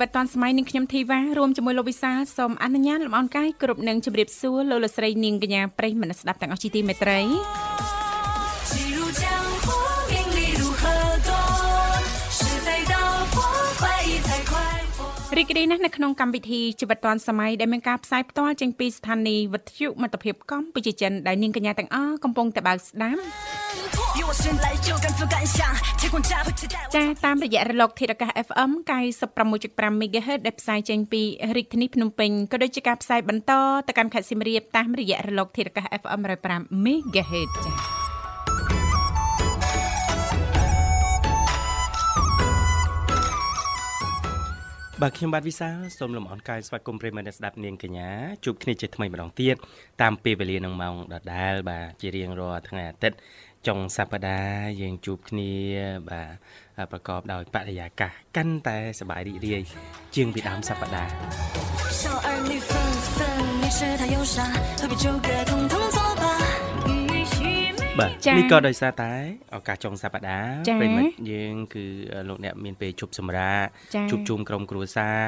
វិធីជីវិតឌွန်សម័យនឹងខ្ញុំធីវ៉ារួមជាមួយលោកវិសាសូមអនុញ្ញាតលំអរកាយគ្រប់នឹងជម្រាបសួរលោកលស្រីនាងកញ្ញាប្រិយមិត្តស្ដាប់ទាំងអស់ជាទីមេត្រីរីករាយណាស់នៅក្នុងកម្មវិធីជីវិតឌွန်សម័យដែលមានការផ្សាយផ្ទាល់ចេញពីស្ថានីយ៍វិទ្យុមិត្តភាពកម្ពុជាចិនដែលនាងកញ្ញាទាំងអស់កំពុងតែបើកស្ដាប់ ចាតាមរយៈរលកធាតុអាកាស FM 96.5 MHz ដែលផ្សាយចេញពីរាជធានីភ្នំពេញក៏ដូចជាការផ្សាយបន្តទៅកាន់ខេត្តសៀមរាបតាមរយៈរលកធាតុអាកាស FM 105 MHz ចាបាទខ្ញុំបាទវិសាសូមលំអរកាយស្វាគមន៍ប្រិមត្តអ្នកស្ដាប់នាងកញ្ញាជួបគ្នាជាថ្មីម្ដងទៀតតាមពេលវេលានឹងម៉ោងដដែលបាទជារៀងរាល់ថ្ងៃអាទិត្យ ចុងសប្តាហ៍យើងជួបគ្នាបាទប្រកបដោយបរិយាកាសកាន់តែសប្បាយរីករាយជាងពីដើមសប្តាហ៍少儿女纷纷，你是他忧伤，何必纠葛，统统作罢。បាទនេះក៏ដោយសារតែឱកាសចុងសប្តាហ៍ប្រិមិត្តយើងគឺលោកអ្នកមានពេលជប់សម្រាកជួបជុំក្រុមគ្រួសារ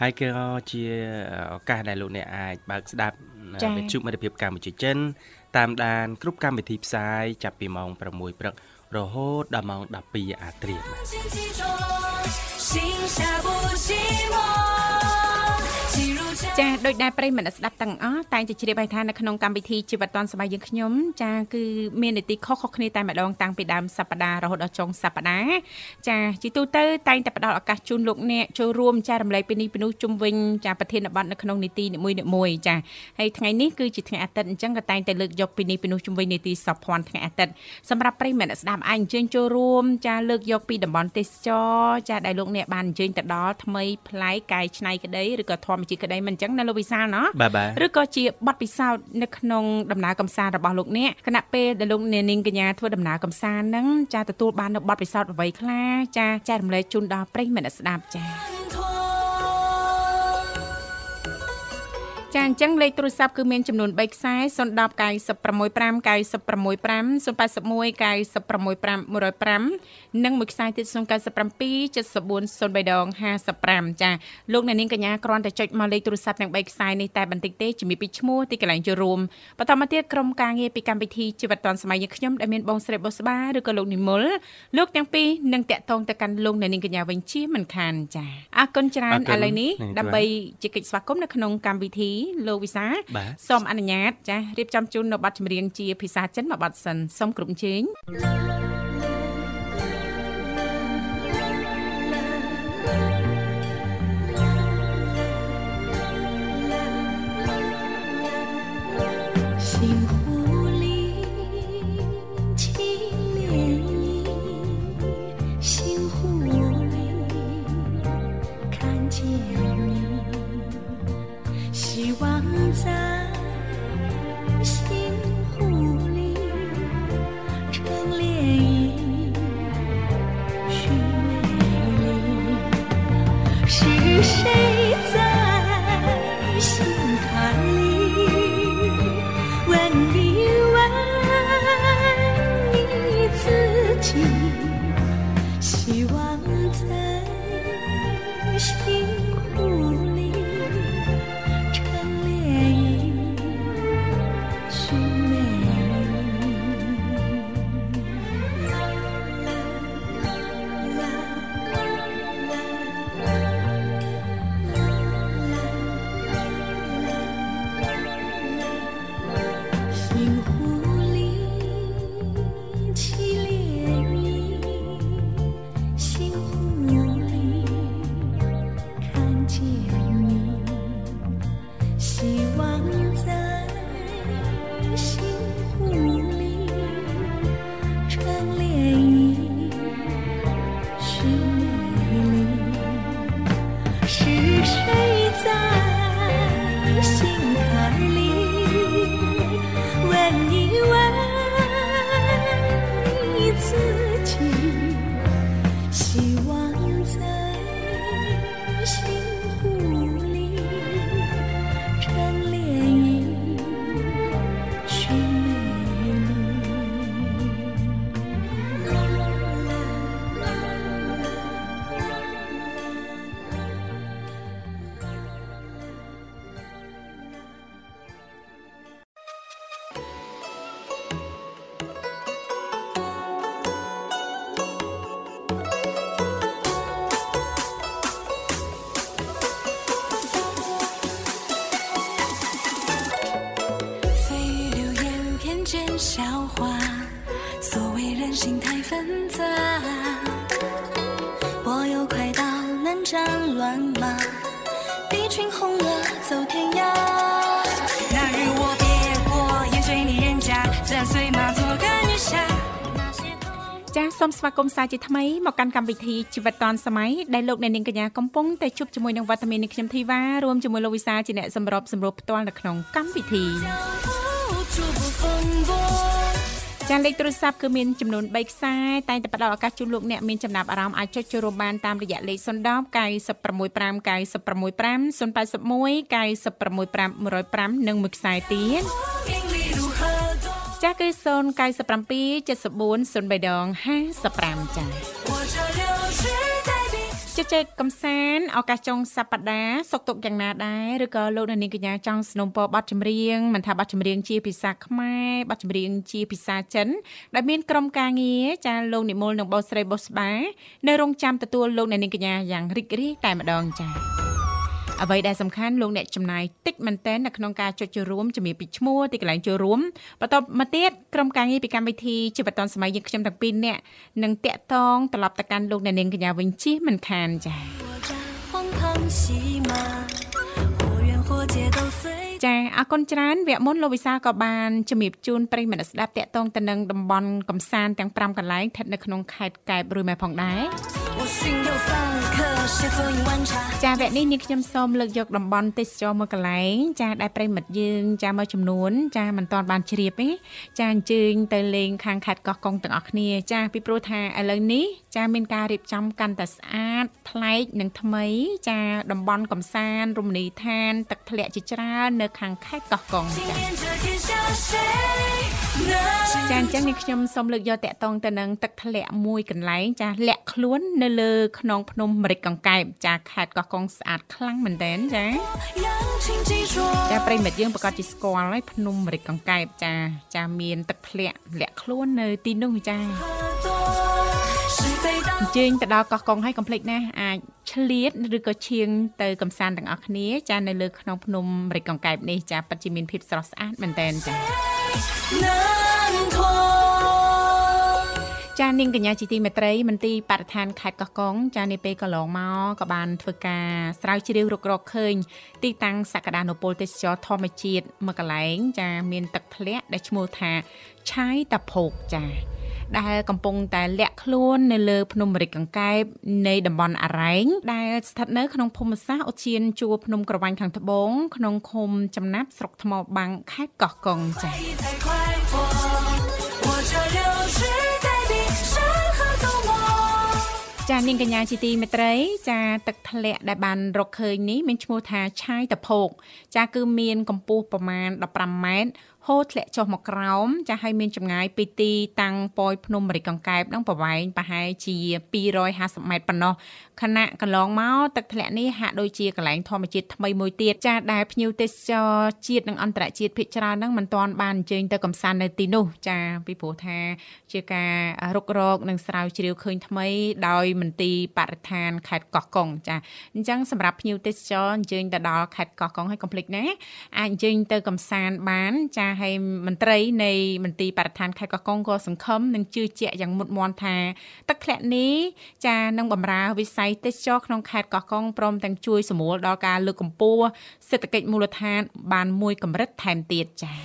ហើយក៏ជាឱកាសដែលលោកអ្នកអាចបើកស្ដាប់វិទ្យុមិត្តភាពកម្ពុជាចិន តាមដានគ្រប់កម្មវិធីផ្សាយចាប់ពីម៉ោង6ព្រឹករហូតដល់ម៉ោង12អាត្រា ចាដូចដែលប្រិយមិត្តស្ដាប់ទាំងអស់តែងតែជ្រាបហើយថានៅក្នុងកម្មវិធីជីវិតឌွန်សបាយយើងខ្ញុំចាគឺមាននីតិខុសៗគ្នាតែម្ដងតាំងពីដើមសប្ដាហ៍រហូតដល់ចុងសប្ដាហ៍ចាជីទូទៅតែងតែផ្ដល់ឱកាសជូនលោកអ្នកចូលរួមចែករំលែកពីនេះពីនោះជុំវិញចាប្រធានបទនៅក្នុងនីតិនីមួយៗចាហើយថ្ងៃនេះគឺជាថ្ងៃអាទិត្យអញ្ចឹងក៏តែងតែលើកយកពីនេះពីនោះជុំវិញនីតិសភ័ណ្ឌថ្ងៃអាទិត្យសម្រាប់ប្រិយមិត្តស្ដាប់អាចអញ្ជើញចូលរួមចាលើកយកពីតំបន់ទេសចរចាដែលលោកអ្នកបានអញ្ជើញទៅដល់ថ្មីប្លែកកាយឆ្នៃក្តីឬក៏ធម្មជាតិក្តីមិនអញ្ចឹងណាលោកវិសាលណាឬក៏ជាបទពិសោធន៍នៅក្នុងដំណើរកំសាន្តរបស់លោកអ្នកគណៈពេលដែលលោកអ្នកនាងកញ្ញាធ្វើដំណើរកំសាន្តហ្នឹងចាទទួលបាននៅបទពិសោធន៍អ្វីខ្លះចាចែករំលែកជូនដល់ប្រិយមិត្តស្ដាប់ចា ចាអញ្ចឹងលេខទូរស័ព្ទគឺមានចំនួន3ខ្សែ010 965 965 081 965 105និងមួយខ្សែទៀត097 74 03ដង55ចាលោកអ្នកនាងកញ្ញាគ្រាន់តែចុចមកលេខទូរស័ព្ទទាំង3ខ្សែនេះតែបន្តិចទេជំរាបពីឈ្មោះទីកន្លែងចូលរួមបន្តមកទៀតក្រុមការងារពីកម្មវិធីជីវិតឌွန်សម័យយើងខ្ញុំដែលមានបងស្រីបុស្បាឬក៏លោកនិមលលោកទាំងពីរនឹងតាក់ទងទៅកាន់លោកអ្នកនាងកញ្ញាវិញជាមិនខានចាអរគុណច្រើនឥឡូវនេះដើម្បីជាកិច្ចស្វាគមន៍នៅក្នុងកម្មវិធីលោកវិសាសូមអនុញ្ញាតចារៀបចំជូននៅប័ណ្ណចម្រៀងជាភាសាចិនមួយប័ណ្ណសិនសូមគ្រប់អញ្ជើញ សូមស្វាគមន៍សាជាថ្មីមកកាន់កម្មវិធីជីវិតឌွန်សម័យដែលលោកអ្នកនាងកញ្ញាកំពុងតែជួបជាមួយនឹងវត្តមាននៃខ្ញុំធីវ៉ារួមជាមួយលោកវិសាជាអ្នកសម្របសម្រួលផ្ទាល់នៅក្នុងកម្មវិធី ចាលេខទូរស័ព្ទគឺមានចំនួន3ខ្សែតែងតែផ្ដល់ឱកាសជូនលោកអ្នកមានចំណាប់អារម្មណ៍អាចចុចចូលរួមបានតាមរយៈលេខ010 965 965 081 965 105និងមួយខ្សែទៀតចាស់គឺ097 74 03ដង55ចា៎ ជជែកកំសាន្តឱកាសចុងសប្តាហ៍សុកទុកយ៉ាងណាដែរឬក៏លោកនាងកញ្ញាចង់สนុំពរប័ណ្ណចម្រៀងមិនថាប័ណ្ណចម្រៀងជាភាសាខ្មែរប័ណ្ណចម្រៀងជាភាសាចិនដែលមានក្រុមការងារចាលោកនិមលនិងបោស្រីបោស្បានៅរងចាំទទួលលោកនាងកញ្ញាយ៉ាងរីករាយតែម្ដងចា៎ អ្វីដែលសំខាន់លោកអ្នកចំណាយតិចមែនទែននៅក្នុងការចុចចូលរួមជំរាបពីឈ្មោះទីកន្លែងចូលរួមបន្តមកទៀតក្រុមការងារពីកម្មវិធីជីវិតឌុនសម័យយើងខ្ញុំទាំងពីរនាក់នឹងតាក់ទងត្រឡប់ទៅកាន់លោកអ្នកនាងកញ្ញាវិញជិះមិនខានចា៎ចាអរគុណច្រើនវគ្គមុនលោកវិសាក៏បានជំរាបជូនប្រិយមិត្តស្ដាប់តាក់ទងទៅនឹងតំបន់កំសាន្តទាំង5កន្លែងស្ថិតនៅក្នុងខេត្តកែបរួយម៉ែផងដែរ ចាវគ្គនេះនាងខ្ញុំសូមលើកយកតំបន់ទេសចរមួយកន្លែងចាដែលប្រិយមិត្តយើងចាមួយចំនួន ចាមិនទាន់បានជ្រាបទេចាអញ្ជើញទៅលេងខាងខេត្តកោះកុងទាំងអស់គ្នាចាពីព្រោះថាឥឡូវនេះចាមានការរៀបចំកាន់តែស្អាតប្លែកនិងថ្មី ចាតំបន់កំសាន្តរមណីយដ្ឋាន ទឹកធ្លាក់ជាច្រើននៅខាងខេត្តកោះកុងចា ចាអញ្ចឹងនេះខ្ញុំសូមលើកយកតកតងទៅនឹងទឹកធ្លាក់មួយកន្លែងចាលាក់ខ្លួននៅលើខ្នងភ្នំម្រេចកង្កែបចាខេត្តកោះកុងស្អាតខ្លាំងមែនទែនចាចាប្រិមិត្តយើងប្រកាសជាស្គាល់ហើយភ្នំម្រេចកង្កែបចា ចាមានទឹកធ្លាក់លាក់ខ្លួននៅទីនោះចា អញ្ជើញទៅដល់កោះកុងហើយកុំភ្លេចណាអាចឆ្លៀតឬក៏ឈៀងទៅកំសាន្តទាំងអស់គ្នាចានៅលើក្នុងភ្នំរិចកង្កែបនេះចាពិតជាមានភាពស្រស់ស្អាតមែនតែនចាចានាងកញ្ញាជីទីមេត្រីមន្ទីរបរិស្ថានខេត្តកោះកុងចានាពេលកន្លងមកក៏បានធ្វើការស្រាវជ្រាវរុករកឃើញទីតាំងសក្តានុពលទេសចរធម្មជាតិមួយកន្លែង ចាមានទឹកធ្លាក់ដែលឈ្មោះថាឆាយតាភោកចា ដែលកំពុងតែលាក់ខ្លួននៅលើភ្នំរិចកង្កែបនៃតំបន់អរ៉ែងដែលស្ថិតនៅក្នុងភូមិសាស្ត្រឧទ្យានជួរភ្នំក្រវាញ់ខាងត្បូងក្នុងឃុំចំណាប់ស្រុកថ្មបាំងខេត្តកោះកុងចា៎ចានាងកញ្ញាជាទីមេត្រីចាទឹកធ្លាក់ដែលបានរកឃើញនេះមានឈ្មោះថាឆាយតភោកចាគឺមានកម្ពស់ប្រមាណ15ម៉ែត្រ ហូរធ្លាក់ចុះមកក្រោមចាស់ឲ្យមានចម្ងាយពីទីតាំងពយភ្នំរិចកង្កែបនឹងប្រវែងប្រហែលជា250ម៉ែត្រប៉ុណ្ណោះខណៈកន្លងមកទឹកធ្លាក់នេះហាក់ដូចជាកន្លែងធម្មជាតិថ្មីមួយទៀតចាស់ដែលភ្ញៀវទេសចរជាតិនិងអន្តរជាតិភាគច្រើនហ្នឹងមិនទាន់បានអញ្ជើញទៅកំសាន្តនៅទីនោះចាពីព្រោះថា ជាការរុករកនិងស្រាវជ្រាវឃើញថ្មីដោយមន្ទីរបរិស្ថានខេត្តកោះកុងចាអញ្ចឹងសម្រាប់ភ្ញៀវទេសចរអញ្ជើញទៅដល់ខេត្តកោះកុងឲ្យកុំភ្លេចណាអាចអញ្ជើញទៅកំសាន្តបានចាហើយមន្ត្រីនៃមន្ទីរបរិស្ថានខេត្តកោះកុងក៏សង្ឃឹមនិងជឿជាក់យ៉ាងមុតមមថាទឹកធ្លាក់នេះចានឹងបំរើវិស័យទេសចរក្នុងខេត្តកោះកុងព្រមទាំងជួយសម្រួលដល់ការលើកកម្ពស់សេដ្ឋកិច្ចមូលដ្ឋាន បានមួយកម្រិតថែមទៀតចា៎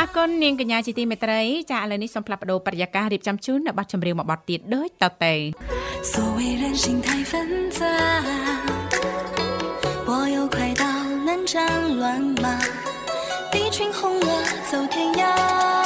អរគុណនាងកញ្ញាជាទីមេត្រីចាឥឡូវនេះសូមផ្លាប់បដោប្រយាកររៀបចំជូននៅប័ណ្ណចម្រៀងមួយប័ណ្ណទៀតដូចតទៅ所谓人心太纷杂我又快到 战乱马，一群红鹅走天涯。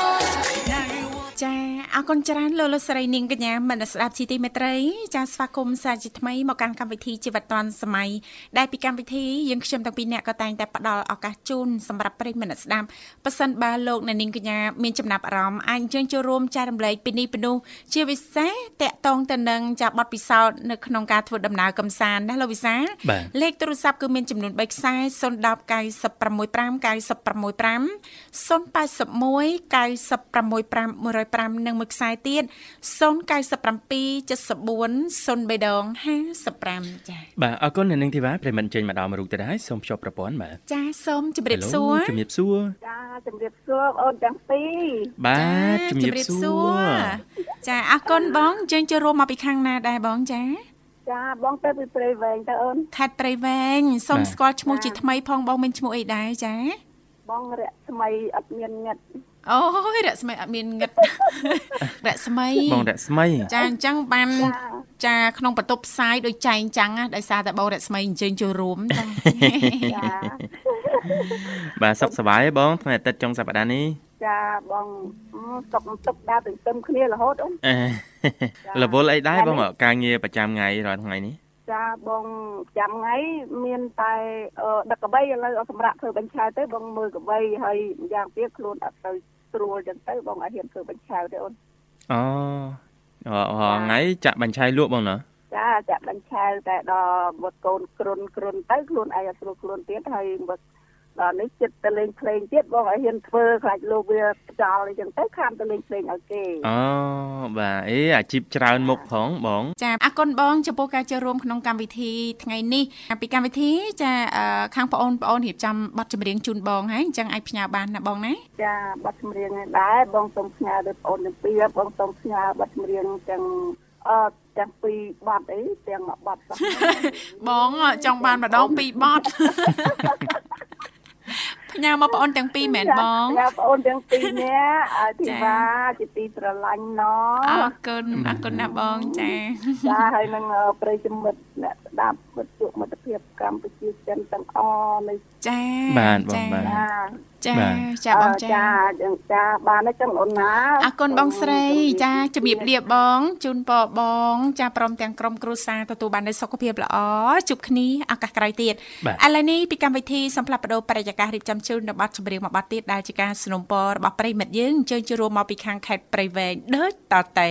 អរគុណច្រើនលោកលោកស្រីនាងកញ្ញាមនស្ដាប់ជីទីមេត្រីចាសស្វាគមន៍សាជាថ្មីមកកាន់កម្មវិធីជីវិតឌွန်សម័យដែលពីកម្មវិធីយើងខ្ញុំទាំងពីរនាក់ក៏តែងតែផ្ដល់ឱកាសជូនសម្រាប់ប្រិយមិត្តស្ដាប់ប៉ះសិនបើលោកអ្នកនាងកញ្ញាមានចំណាប់អារម្មណ៍អាចអញ្ជើញចូលរួមចែករំលែកពីនេះពីនោះជាពិសេសតកតងទៅនឹងចាប័ណ្ណពិសោធន៍នៅក្នុងការធ្វើដំណើរកំសាន្តណាលោកវិសាលេខទូរស័ព្ទគឺមានចំនួន3ខ្សែ010 965 965 081 965 105និងមួយខ្សែទៀត097 74 03ដង55ចា៎បាទអរគុណអ្នកនាងធីវ៉ាប្រិមត្តចេញមកដល់មករូបទៅដែរសូមភ្ជាប់ប្រព័ន្ធបាទចាសូមជម្រាបសួរជម្រាបសួរចាជម្រាបសួរអូនទាំងពីរបាទជម្រាបសួរចាអរគុណបងជើញចូលរួមមកពីខាងណាដែរបងចាចាបងទៅពីព្រៃវែងទៅអូនខេត្តព្រៃវែងសូមស្គាល់ឈ្មោះជាថ្មីផងបងមានឈ្មោះអីដែរចាបងរស្មីអត់មានងឹត អូយរស្មីអត់មានងឹតរស្មីបងរស្មីចាអញ្ចឹងបានចាក្នុងបន្ទប់ផ្សាយដូចចែងចាំងដោយសារតែបងរស្មីអញ្ជើញចូលរួមចាបាទសុខសប្បាយទេបងថ្ងៃអាទិត្យចុងសប្តាហ៍នេះចាបងសុកទឹកដើរទន្ទឹមគ្នារហូតអូនរវល់អីដែរបងការងារប្រចាំថ្ងៃរាល់ថ្ងៃនេះ ចាបងចាំថ្ងៃមានតែដឹកកបីឥឡូវសម្រាប់ធ្វើបញ្ឆៅទៅបងមើលកបីហើយយ៉ាងទៀតខ្លួនអត់ទៅស្រួលចឹងទៅបងអត់ហ៊ានធ្វើបញ្ឆៅទេអូនអូថ្ងៃចាក់បញ្ឆៅលក់បងណាចាចាក់បញ្ឆៅតែដល់វត្តកូនគ្រុនគ្រុនទៅខ្លួនឯងអត់ស្រួលខ្លួនទៀតហើយវត្ត ដល់នេះចិត្តទៅលេងភ្លេងទៀតបងឲ្យហ៊ានធ្វើខ្លាចលោកវាចោលអីចឹងទៅខានទៅលេងភ្លេងឲ្យគេអូបាទអេអាជីពច្រើនមុខផងបងចាអរគុណបងចំពោះការចូលរួមក្នុងកម្មវិធីថ្ងៃនេះពីកម្មវិធីចាខាងបងអូនបងអូនរៀបចំបទចម្រៀងជូនបងហើយអញ្ចឹងអាចផ្ញើបានណាបងណាចាបទចម្រៀងដែរបងសូមផ្ញើដល់បងអូនទាំងពីរបងសូមផ្ញើបទចម្រៀងទាំងអឺទាំងពីរបត់អីទាំងមួយបត់បងចង់បានម្ដងពីរបត់ ផ្ញើមកបងអូនទាំងពីរមែនបងផ្ញើបងអូនទាំងពីរនាក់ធីវ៉ាជាទីស្រឡាញ់ណអរគុណអរគុណណាបងចាចាហើយនឹងប្រិយមិត្តអ្នកស្ដាប់មិត្តជួបមិត្តភាពកម្ពុជាចិនទាំងអស់នៃចាបាទបងបាទ ចាចាបងចាចាចាបានទេចឹងអូនណាអរគុណបងស្រីចាជំរាបលាបងជូនពរបង ចាព្រមទាំងក្រុមគ្រួសារទទួលបាននូវសុខភាពល្អជួបគ្នាឱកាសក្រោយទៀតឥឡូវនេះពីកម្មវិធីសំផ្លាប់បដោបរិយាកាសរៀបចំជូននៅប័ណ្ណចម្រៀងមួយប័ណ្ណទៀតដែលជាការสนับสนุนរបស់ប្រិមិត្តយើងអញ្ជើញជួបរួមមកពីខាងខេត្តព្រៃវែងដូចតទៅ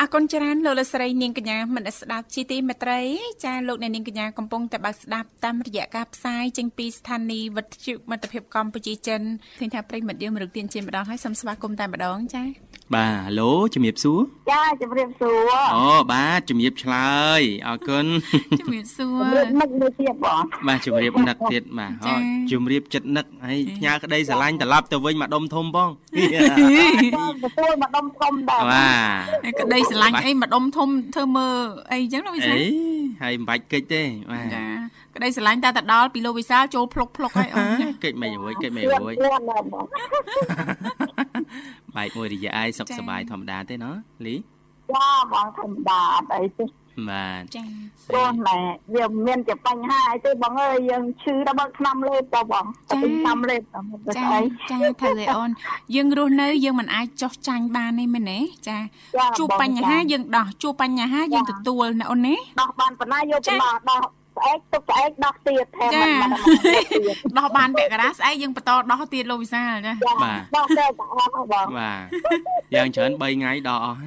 អរគុណច្រើនលោកលស្រីនាងកញ្ញាមនស្ដាប់ជីទីមេត្រី ចាលោកអ្នកនាងកញ្ញាកំពុងតែបើកស្ដាប់តាមរយៈការផ្សាយចេញពីស្ថានីយ៍វិទ្យុមិត្តភាពកម្ពុជាចិនឃើញថាប្រិមិត្តយើងមរុកទានជាម្ដងហើយសូមស្វាគមន៍តែម្ដងចា បាទហៅឡូជំរាបសួរចាជំរាបសួរអូបាទជំរាបឆ្លើយអរគុណជំរាបសួរជំរាបនឹកមួយទៀតបងបាទជំរាបនឹកទៀតបាទអូជំរាបចិត្តនឹកហើយផ្ញើក្តីស្រឡាញ់ត្រឡប់ទៅវិញមកដុំធំបងទទួលមកដុំធំដែរបាទក្តីស្រឡាញ់អីមកដុំធំធ្វើមើលអីចឹងណាវិសាលអីហើយមិនបាច់កិច្ចទេបាទចាក្តីស្រឡាញ់តែទៅដល់ពីលោកវិសាលចូលភ្លុកភ្លុកហើយអូនកិច្ចមិនរួយកិច្ចមិនរួយ បែកមួយរយៈឯងសុខសប្បាយធម្មតាទេណាលីចាបងធម្មតាអត់អីទេបាទចាព្រោះណែវាមានជាបញ្ហាអីទេបងអើយយើងឈឺដល់បើឆ្នាំលេបតបងទៅឆ្នាំលេបតាមទៅអីចាត្រូវទេអូនយើងរស់នៅយើងមិនអាចចោះចាញ់បានទេមែនទេចាជួបបញ្ហាយើងដោះជួបបញ្ហាយើងទទួលណាអូនណាដោះបានប៉ុណ្ណាយកទៅដោះដោះ ស្អែកទុកស្អែកដោះទៀតថែមមិនដោះបានពាក់កណ្ដាលស្អែកយើងបន្តដោះទៀតលោកវិសាលចាបាទដោះតែអស់បងបាទយ៉ាងច្រើន3ថ្ងៃដោះអស់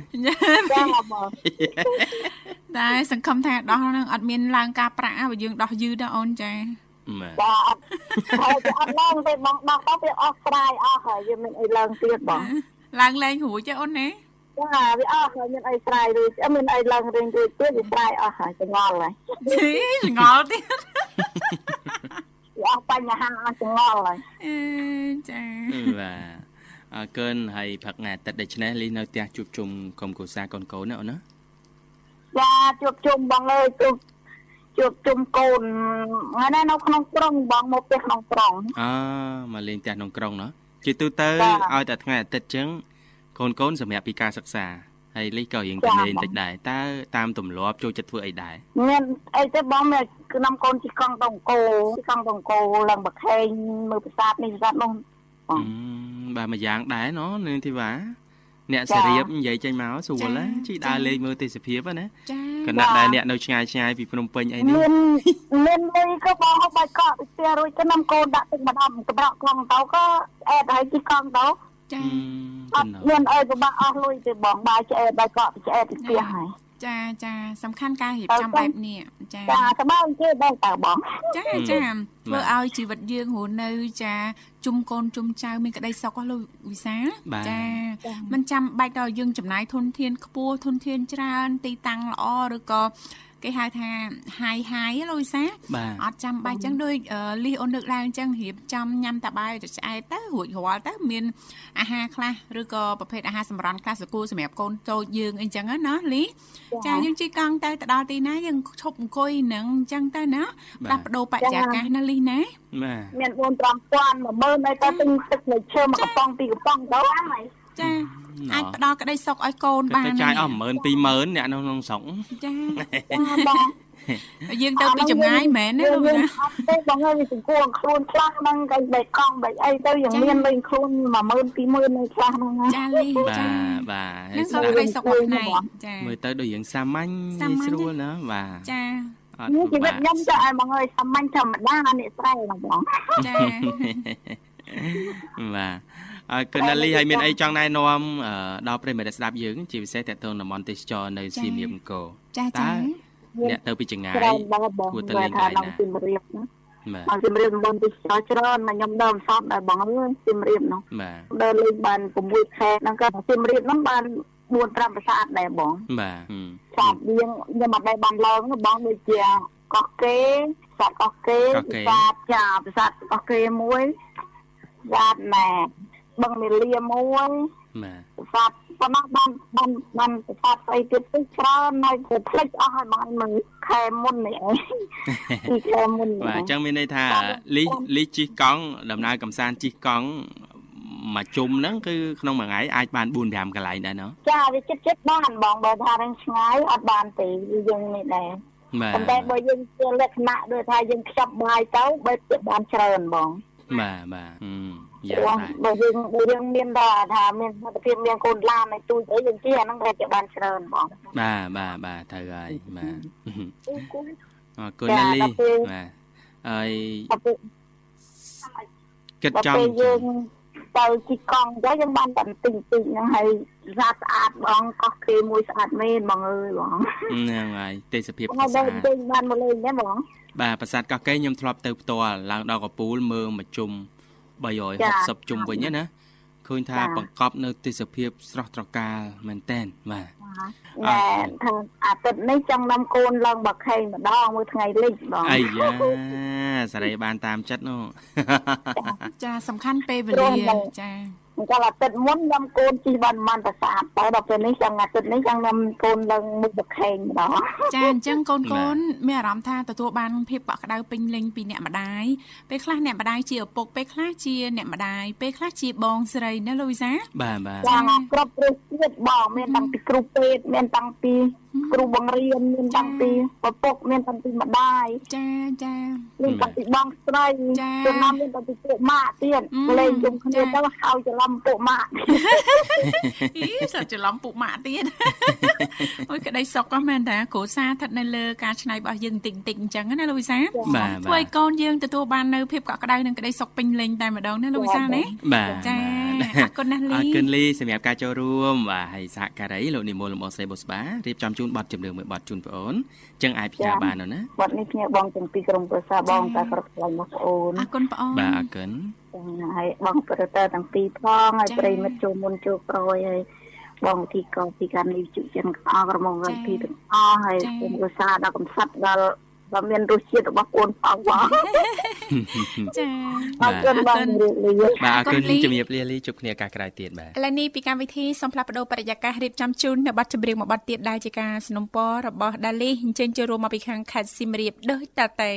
ចាបងតែសង្ឃឹមថាដោះនឹងអត់មានឡើងការប្រាក់បើយើងដោះយឺតដល់អូនចាបាទអត់ហើយអត់ឡើងទេបងដោះទៅវាអស់ស្រាយអស់ហើយយើងមានអីឡើងទៀតបងឡើងលែងរួចទេអូនណា ចាវាអស់ហើយមានអីស្រ័យរួចអត់មានអីឡើងរៀងរួចទៀតវាស្រ័យអស់ហើយចងល់ហើយចងល់ទៀតវាអស់បញ្ហាអស់ចងល់ហើយអឺចាបាទអអើកើនហើយព្រឹកថ្ងៃអាទិត្យដូច្នេះលីនៅផ្ទះជួបជុំក្រុមគ្រួសារកូនកូនណាអូនណាចាជួបជុំបងអើយជួបជួបជុំកូនថ្ងៃនេះនៅក្នុងក្រុងបងមកផ្ទះក្នុងក្រុងអើមកលេងផ្ទះក្នុងក្រុងណាជាទូទៅឲ្យតែថ្ងៃអាទិត្យចឹង កូនកូនសម្រាប់ពីការសិក្សាហើយលីក៏រៀងទៅលេងតិចដែរតើតាមទម្លាប់ចូលចិត្តធ្វើអីដែរមានអីទៅបងមានខ្ញុំកូនជីកង់តង្គោជីកង់តង្គោឡើងបខេងមើលប្រាសាទនេះប្រាសាទនោះបាទមួយយ៉ាងដែរណនាងធីវ៉ាអ្នកសរៀបនិយាយចេញមកស្រួលណាជីដើរលេងមើលទេសភាពណាគណៈដែរអ្នកនៅឆ្ងាយឆ្ងាយពីភ្នំពេញអីនេះមានមានលុយក៏បងហូបបាយកកទៅផ្ទះរួចទៅនាំកូនដាក់ទឹកម្ដងកម្រក់កងទៅក៏អែតឲ្យជីកង់ទៅ ចាអត់មានអីពិបាកអស់លុយទេបងបាយឆ្អែតបាយកកឆ្អែតពីផ្ទះហើយចាចាសំខាន់ការរៀបចំបែបនេះចាចាត្បើគេដែរតើបងចាចាធ្វើឲ្យជីវិតយើងរស់នៅចាជុំកូនជុំចៅមានក្តីសុខលោកវិសាចាមិនចាំបាច់ដល់យើងចំណាយធនធានខ្ពស់ធនធានច្រើនទីតាំងល្អឬក៏ គេហៅថាហាយហាយលោកវិសាអត់ចាំបាច់ចឹងដូចលីអូនលើកឡើងចឹងរៀបចំញ៉ាំតាបាយទៅឆ្អែតទៅរួចរាល់ទៅមានអាហារខ្លះឬក៏ប្រភេទអាហារសម្រន់ខ្លះសកូសម្រាប់កូនតូចយើងអីចឹងណាលីចាយើងជិះកង់ទៅទៅដល់ទីណាយើងឈប់អង្គុយនឹងចឹងទៅណាផ្លាស់ប្ដូរបរិយាកាសណាលីណាមាន4 5000 10000ហើយទៅទិញទឹកនៅឈើមកកំប៉ុងពីកំប៉ុងទៅហើយ ចាអាចផ្ដល់ក្តីសុខឲ្យកូនបានចាយអស់10000 20000អ្នកនៅក្នុងស្រុកចាបងយើងទៅពីចម្ងាយមែនណាលោកណាអត់ទេបងហើយវាសង្គមខ្លួនខ្លះហ្នឹងកៃបែកកង់បែកអីទៅយ៉ាងមានលេងខ្លួន10000 20000នៅខ្លះហ្នឹងចាលីចាបាទនឹងសុខក្តីសុខមួយផ្នែកចាមើលទៅដូចយ៉ាងសាមញ្ញស្រួលណាបាទចាអត់ជីវិតខ្ញុំចាឲ្យបងអើយសាមញ្ញធម្មតាអ្នកស្រីហ្នឹងបងចាបាទអើ កណាលីហើយមានអីចង់ណែនាំដល់ប្រិមិត្តស្ដាប់យើង ជាពិសេសតទៅតំបន់ទេសចរនៅសៀមរាបអង្គរចាចាអ្នកទៅពីចងាយគួរទៅលេងកន្លែងណាសៀមរាបណាបាទសៀមរាបតំបន់ទេសចរច្រើនមកខ្ញុំដើមសតដែរបងអើយសៀមរាបនោះបាទដើរលេងបាន6ខែហ្នឹងក៏សៀមរាបហ្នឹងបាន4 5ប្រាសាទដែរបងបាទសាទយើងខ្ញុំអត់ដែរបានឡើងបងដូចជាកោះកេប្រាសាទកោះកេប្រាសាទចាប្រាសាទកោះកេមួយប្រាសាទណែ បឹងមេលាមួយបាទប្រាសាទប៉ុណ្ណោះបានបានបានប្រាសាទស្អីទៀតទៅច្រើនហើយទៅផ្លិចអស់ហើយបងមើលខែមុននេះអីពីខែមុនបាទអញ្ចឹងមានន័យថាលីលីជិះកង់ដំណើរកំសាន្តជិះកង់មួយជុំហ្នឹងគឺក្នុងមួយថ្ងៃអាចបាន4 5កន្លែងដែរណ៎ចាវាចិត្តចិត្តបានបងបើថានឹងឆ្ងាយអត់បានទេយើងនេះដែរប៉ុន្តែបើយើងជាលក្ខណៈដូចថាយើងខ្ចប់បាយទៅបើទៅបានច្រើនបងបាទបាទ យ៉ាងណាបើយើងបើយើងមានដល់ថាមានសុខភាពមានកូនឡានឲ្យទូចអីយើងជិះអាហ្នឹងតែជាបានច្រើនបងបាទបាទបាទត្រូវហើយបាទអរគុណណាលីបាទហើយគិតចំយើងទៅជីកង់ទៅយើងបានតែទិញទិញហ្នឹងហើយស្អាតស្អាតបងកោះគេមួយស្អាតមែនបងអើយបងហ្នឹងហើយទេសភាពស្អាតបងទិញបានមកលេងដែរបងបាទប្រាសាទកោះកេរខ្ញុំធ្លាប់ទៅផ្ទាល់ឡើងដល់កពូលមើលមួយជុំ 360ជុំវិញណាឃើញថាបង្កប់នៅទេសភាពស្រស់ត្រកាលមែនតែនបាទណែថាអាទិត្យនេះចង់នាំកូនឡើងបខេងម្ដងមួយថ្ងៃលិចបងអាយ៉ាសេរីបានតាមចិត្តនោះចាសំខាន់ពេលវេលាចា អញ្ចឹងអាទិត្យមុនខ្ញុំកូនជិះបានមិនប្រសាទទៅដល់ពេលនេះចឹងអាទិត្យនេះចឹងខ្ញុំកូនឡើងមុខបខេងម្ដងចាអញ្ចឹងកូនកូនមានអារម្មណ៍ថាទទួលបានភាពកក់ក្ដៅពេញលេញពីអ្នកម្ដាយពេលខ្លះអ្នកម្ដាយជាឪពុកពេលខ្លះជាអ្នកម្ដាយពេលខ្លះជាបងស្រីណាលូវីសាបាទបាទចាគ្រប់គ្រងជាតិបងមានតាំងពីគ្រូពេទ្យមានតាំងពី គ្រូបង្រៀនមានតាំងពីឪពុកមានតាំងពីម្ដាយចាចាមានតាំងពីបងស្រីចំណាំមានតាំងពីពួកម៉ាក់ទៀតលេងជុំគ្នាទៅហើយច្រឡំពួកម៉ាក់អីសើច្រឡំពួកម៉ាក់ទៀតអូយក្តីសុខក៏មែនតាគ្រូសាស្ថិតនៅលើការឆ្នៃរបស់យើងតិចតិចអញ្ចឹងណាលោកវិសាធ្វើឲ្យកូនយើងទទួលបាននៅភាពកក់ក្ដៅនិងក្តីសុខពេញលេញតែម្ដងណាលោកវិសាណាបាទចា អរគុណណាស់លីអរគុណលីសម្រាប់ការចូលរួមបាទហើយសហការីលោកនិមលលំអស្រីបុស្បារៀបចំជូនប័ណ្ណជំនឿមួយប័ណ្ណជូនបងអូនចឹងអាចផ្ញើបានណាប័ណ្ណនេះផ្ញើបងទាំងពីក្រុមប្រសាបងតែគ្រប់ខ្លាំងបងប្អូនអរគុណបងអូនបាទអរគុណហើយបងប្រតើទាំងពីរផងហើយប្រិមិត្តចូលមុនចូលក្រោយហើយបងទីកោពីការនេះជិះចិនអរក្រុមងពីទាំងអស់ហើយក្រុមប្រសាដល់កំសត់ដល់ បើមានរសជាតិរបស់កូនប៉ោវ៉ា ចា អរគុណបងរៀបលា បាទអរគុណ អរគុណលី ជំរាបលាលីជួបគ្នាឱកាសក្រោយទៀតបាទ ឥឡូវនេះពីកម្មវិធីសូមផ្លាស់ប្ដូរបរិយាកាសរៀបចំជូននៅប័ណ្ណចម្រៀងមួយប័ណ្ណទៀតដែលជាការสนับสนุนរបស់ដាលីអញ្ជើញចូលរួមមកពីខាងខេត្តសៀមរាបដូចតទៅ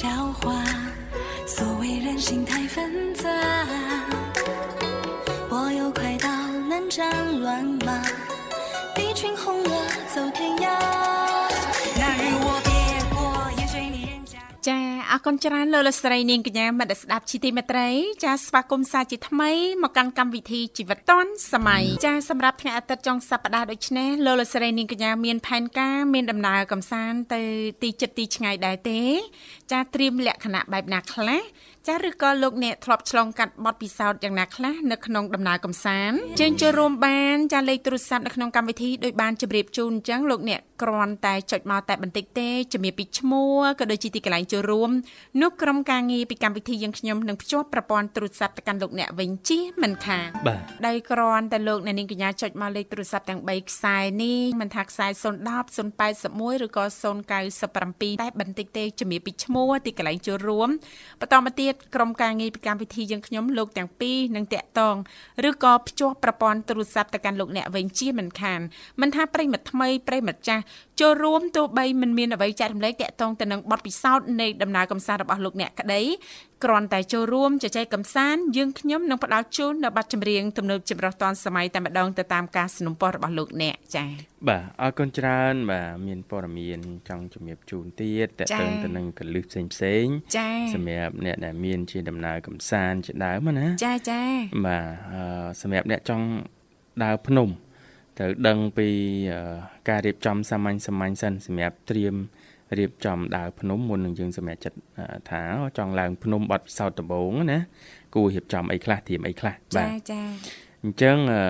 笑话，所谓人心太纷杂。我有快刀，能斩乱麻， អរគុណច្រើនលោកលកស្រីនាងកញ្ញាមត្តស្ដាប់ជីទីមេត្រី ចាស្វាគមន៍សាជាថ្មីមកកាន់កម្មវិធីជីវិតឌွန်សម័យចាសម្រាប់ថ្ងៃអាទិត្យចុងសប្ដាហ៍ដូចនេះលោកលកស្រីនាងកញ្ញាមានផែនការមានដំណើរកំសាន្តទៅទីចិត្តទីឆ្ងាយដែរទេ ចាត្រៀមលក្ខណៈបែបណាខ្លះចាឬក៏លោកអ្នកធ្លាប់ឆ្លងកាត់បទពិសោធន៍យ៉ាងណាខ្លះនៅក្នុងដំណើរកំសាន្តជើងចូលរួមបានចាលេខទូរស័ព្ទនៅក្នុងកម្មវិធីដោយបានជម្រាបជូនអញ្ចឹងលោកអ្នក គ្រាន់តែចុចមកតែបន្តិចទេជំរាបពីឈ្មោះក៏ដូចជាទីកន្លែងចូលរួមនោះក្រុមការងារពីកម្មវិធីយើងខ្ញុំនឹងភ្ជាប់ប្រព័ន្ធទូរស័ព្ទទៅកាន់លោកអ្នកវិញជិះមិនខានបាទដោយគ្រាន់តែលោកអ្នកនាងកញ្ញាចុចមកលេខទូរស័ព្ទទាំង3ខ្សែនេះមិនថាខ្សែ010 081ឬក៏097តែបន្តិចទេជំរាបពីឈ្មោះទីកន្លែងចូលរួមបន្តមកទៀតក្រុមការងារពីកម្មវិធីយើងខ្ញុំលោកទាំងពីរនឹងតាក់ទងឬក៏ភ្ជាប់ប្រព័ន្ធទូរស័ព្ទទៅកាន់លោកអ្នកវិញជាមិនខានមិនថាប្រិមិត្តថ្មីប្រិមិត្តចាស់ចូលរួមទោះបីមិនមានអ្វីចែករំលែកតាក់ទងទៅនឹងបទពិសោធន៍នៃដំណើរកំសាន្តរបស់លោកអ្នកក្តីគ្រាន់តែចូលរួមជជែកកំសាន្តយើងខ្ញុំនឹងផ្ដល់ជូននៅប័ណ្ណចម្រៀងទំនើបចម្រុះទាន់សម័យតែម្ដងទៅតាមការสนับสนุนរបស់លោកអ្នកចា៎ បាទអរគុណច្រើនបាទមានព័ត៌មានចង់ជំរាបជូនទៀតត ចា៎ ទៅទៅនឹងកលឹះផ្សេងផ្សេងៗ ចា៎ សម្រាប់អ្នកដែលមានជាដំណើរកំសាន្តជាដើមណា ចាចា បាទអឺសម្រាប់អ្នកចង់ដើរភ្នំ ត្រូវដឹងពីអឺការរៀបចំសាមញ្ញសាមញ្ញសិនសម្រាប់ត្រៀមរៀបចំដើរភ្នំមុននឹងយើងសម្រាប់ចិត្តអឺថាអូចង់ឡើង ភ្នំបត់ពិសោធន៍ដំបូងណាគួររៀបចំអីខ្លះត្រៀមអីខ្លះបាចាទចាអញ្ចឹងអឺ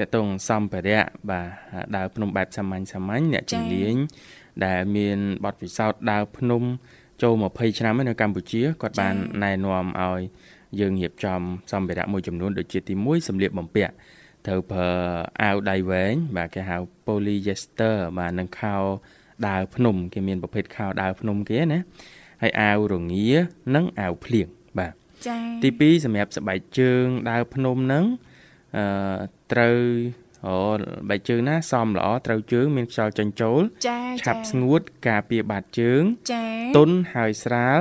តកតងសម្ភារៈបាទដើរភ្នំបែបសាមញ្ញសាមញ្ញអ្នកជំនាញដែលមានបទពិសោធន៍ដើរភ្នំ ចូល20ឆ្នាំហើយនៅកម្ពុជាគាត់បានណែនាំឲ្យយើងរៀបចំសម្ភារៈមួយចំនួនដូចជាទី1សម្លៀកបំពាក់ ត្រូវប្រើអាវដៃវែងបាទគេហៅ polyester បាទនឹងខោដើរភ្នំគេមានប្រភេទខោដើរភ្នំគេណាហើយអាវរងានិងអាវភ្លៀងបាទចាទី2សម្រាប់ស្បែកជើងដើរភ្នំហ្នឹងអឺត្រូវអូបែកជើងណាសមល្អត្រូវជើងមានខ្យល់ចេញចូលចាឆាប់ស្ងួត ការពារបាតជើងចាទុនហើយស្រាល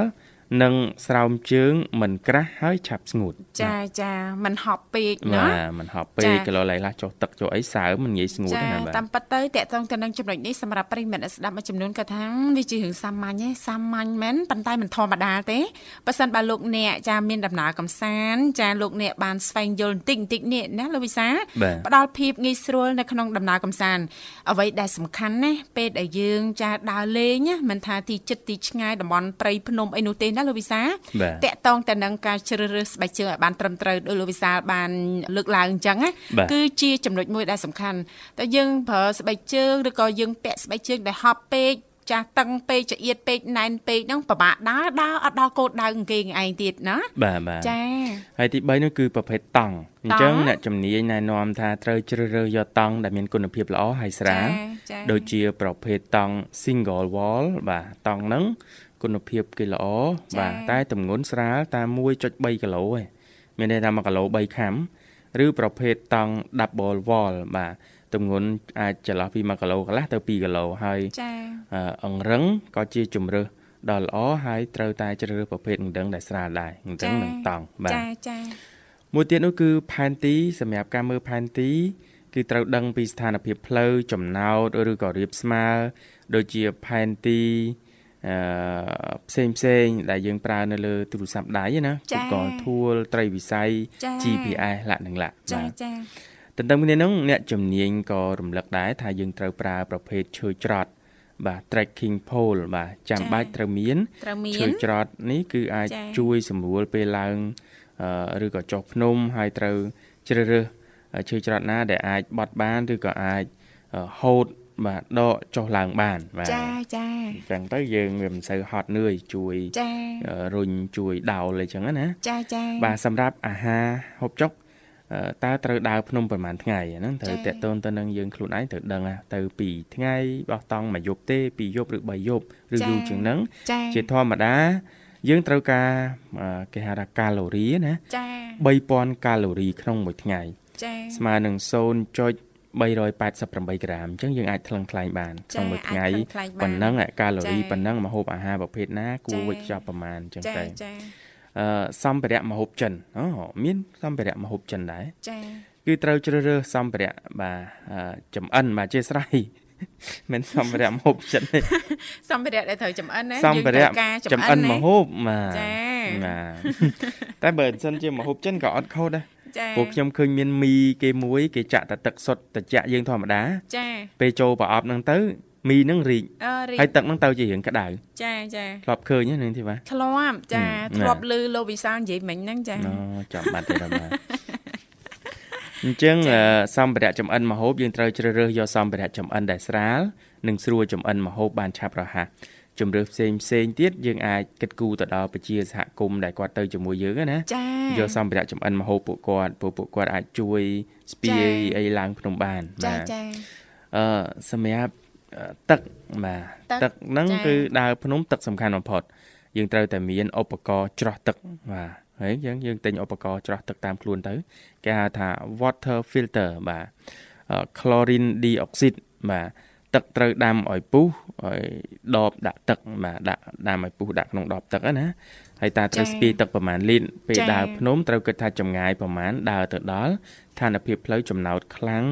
និងស្រោមជើងមិនក្រាស់ហើយឆាប់ស្ងួតចាចាมันហប់ពេកបាណាទមិនហប់ពេចាកគីឡូឡៃឡាស់ចុះទឹកចុះអីសើមមិនងាយស្ងួតចាទេណាបាទតាមពិតទៅតកតងទៅនឹងចំណុចនេះសម្រាប់ប្រិយមិត្តអ្នកស្ដាប់មួយចំនួនគាត់ថាវាជារឿងសាមញ្ញទេសាមញ្ញមែនប៉ុន្តែមិនធម្មតាទេបើសិនបើលោកអ្នកចាមានដំណើរកំសាន្តចាលោកអ្នកបានស្វែងយល់បន្តិចបន្តិចនេះណាលោកវិសាបាទផ្ដល់ភាពងាយស្រួលនៅក្នុងដំណើរកំសាន្តអ្វីដែលសំខាន់ណាពេលដែលយើងចាដើរលេងណាមិនថាទីចិត្តទីឆ្ងាយតំបន់ព្រៃភ្នំអីនោះទេណាលោកវិសាបាទតកតងទៅនឹងការជ្រើសរើសស្បែកជើងឲ្យបានត្រឹមត្រូវដោយលោកវិសាលបានលើកឡើងអញ្ចឹងណាបាទគឺជាចំណុចមួយដែលសំខាន់តែយើងប្រើស្បែកជើងឬក៏យើងពាក់ស្បែកជើងដែលហប់ពេកចាស់តឹងពេកចៀតពេកណែនពេកហ្នឹងពិបាកដើរដើរអត់ដល់គោលដៅអង្គេងឯងទៀតណាបាទបាទចាហើយទី3នោះគឺប្រភេទតង់អញ្ចឹងតង់អ្នកជំនាញណែនាំថាត្រូវជ្រើសរើសយកតង់ដែលមានគុណភាពល្អហើយស្រាលចាដូចជាប្រភេទតង់ single wall បាទតង់ហ្នឹង គុណភាពគេល្អចា៎បាទតែទម្ងន់ស្រាលតែ1.3គីឡូឯងមានន័យថា1គីឡូ3ខាំឬប្រភេទតង់ double wall បាទទម្ងន់អាចចន្លោះពី1គីឡូកន្លះទៅ2គីឡូហើយចាអឺអង្រឹងក៏ជាជំរើសដ៏ល្អហើយត្រូវតែជ្រើសរើសប្រភេទអង្រឹងដែលស្រាលដែរអង្រឹងនិងតង់បាទចាចាមួយទៀតនោះគឺផែនទីសម្រាប់ការមើលផែនទីគឺត្រូវដឹងពីស្ថានភាពផ្លូវចំណោតឬក៏រៀបស្មើដូចជាផែនទីអឺ ផ្សេងផ្សេងដែលយើងប្រើនៅលើទូរស័ព្ទដៃណាចា៎ឧបករណ៍ធួលត្រីវិស័យចា៎ GPS លក្ខនឹងលក្ខចាបាទចាទន្ទឹមគ្នានោះអ្នកជំនាញក៏រំលឹកដែរថាយើងត្រូវប្រើប្រភេទឈើច្រត់បាទ trekking pole បាទចាំចា៎បាច់ត្រូវមានត្រូវមានឈើច្រត់នេះគឺអាចចា៎ជួយសម្រួលពេលឡើងអឺឬក៏ចុះភ្នំហើយត្រូវជ្រើសរើសឈើច្រត់ណាដែលអាចបត់បានឬក៏អាចអឺហូត បាទដកចុះឡើងបានបាទចាចាអញ្ចឹងទៅយើងវាមិនសូវហត់នឿយជួយចាអឺរុញជួយដោលអីចឹងណាចាចាបាទសម្រាប់អាហារហូបចុកអឺតើត្រូវដើរភ្នំប្រហែលថ្ងៃអាហ្នឹងត្រូវចា៎តេតូនទៅនឹងយើងខ្លួនឯងត្រូវដឹងណាទៅ2ថ្ងៃបោះតង់មួយយប់ទេ2យប់ឬ3យប់ឬចា៎យូរជាងហ្នឹងចាជាធម្មតាយើងត្រូវការអឺគេហៅថាកាឡូរីណាចា3000កាឡូរីក្នុងមួយថ្ងៃចាស្មើនឹង 0.388ក្រាមអញ្ចឹងយើងអាចថ្លឹងថ្លែងបានក្នុងមួយថ្ងៃអាចថ្លឹងថ្លែងបានប៉ុណ្ណឹងកាឡូរីចា៎ប៉ុណ្ណឹងម្ហូបអាហារប្រភេទណាគួរចា៎វេចខ្ចប់ប្រមាណអញ្ចឹងចាទៅចាអឺសម្ភារៈម្ហូបចិនអូមានសម្ភារៈម្ហូបចិនដែរចាគឺត្រូវជ្រើសរើសសម្ភារៈបាទអឺចំអិនបាទអធិស្ឋានមិនសម្ភារៈម្ហូបចិនទេសម្ភារៈដែលត្រូវចំអិនណាសម្ភារៈយើងត្រូវការចំអិនណាម្ហូបបាទចាបាទតែបើមិនសិនជាម្ហូបចិនក៏អត់ខុសដែរចា ពួកខ្ញុំឃើញមានមីគេមួយគេចាក់តែទឹកសុទ្ធត្រជាក់យើងធម្មតាចាពេលចូលប្រអប់ហ្នឹងទៅមីហ្នឹងរីកអឺរីហើយទឹកហ្នឹងទៅជារៀងក្តៅចាចាធ្លាប់ឃើញទេនឹងទីបាទធ្លាប់ចាហឹមធ្លាប់លឺលោកវិសាលនិយាយមិញហ្នឹងចាអូចាំបាត់ទេដល់បាទអញ្ចឹងអឺសម្ភារៈចំអិនម្ហូបយើងត្រូវជ្រើសរើសយកសម្ភារៈចំអិនដែលស្រាលនិងស្រួលចំអិនម្ហូបបានឆាប់រហ័ស ជំរឿផ្សេងផ្សេងទៀតយើងអាចគិតគូរទៅដល់ប្រជាសហគមន៍ដែលគាត់ទៅជាមួយយើងណាចាយកសម្ភារៈចំអិនម្ហូបពួកគាត់ពួកពួកគាត់អាចជួយស្ពាយចា៎អីឡើងភ្នំបានចាបាទចាអឺសម្រាប់អឺទឹកបាទទឹកទឹកហ្នឹងចា៎គឺដើរភ្នំទឹកសំខាន់បំផុតយើងត្រូវតែមានឧបករណ៍ច្រោះទឹកបាទហើយយើងយើងទិញឧបករណ៍ច្រោះទឹកតាមខ្លួនទៅគេហៅថា water filter បាទអឺ chlorine dioxide បាទ ទឹកត្រូវដាំឲ្យពុះឲ្យដបដាក់ទឹកបាទដាក់ដាំឲ្យពុះដាក់ក្នុងដបទឹកហ្នឹងណាហើយតើត្រូវ ចា៎ ស្ពាយទឹកប្រមាណលីត្រពេល ចា៎ ដើរភ្នំត្រូវគិតថាចម្ងាយប្រមាណដើរទៅដល់ស្ថានភាពផ្លូវចំណោតខ្លាំង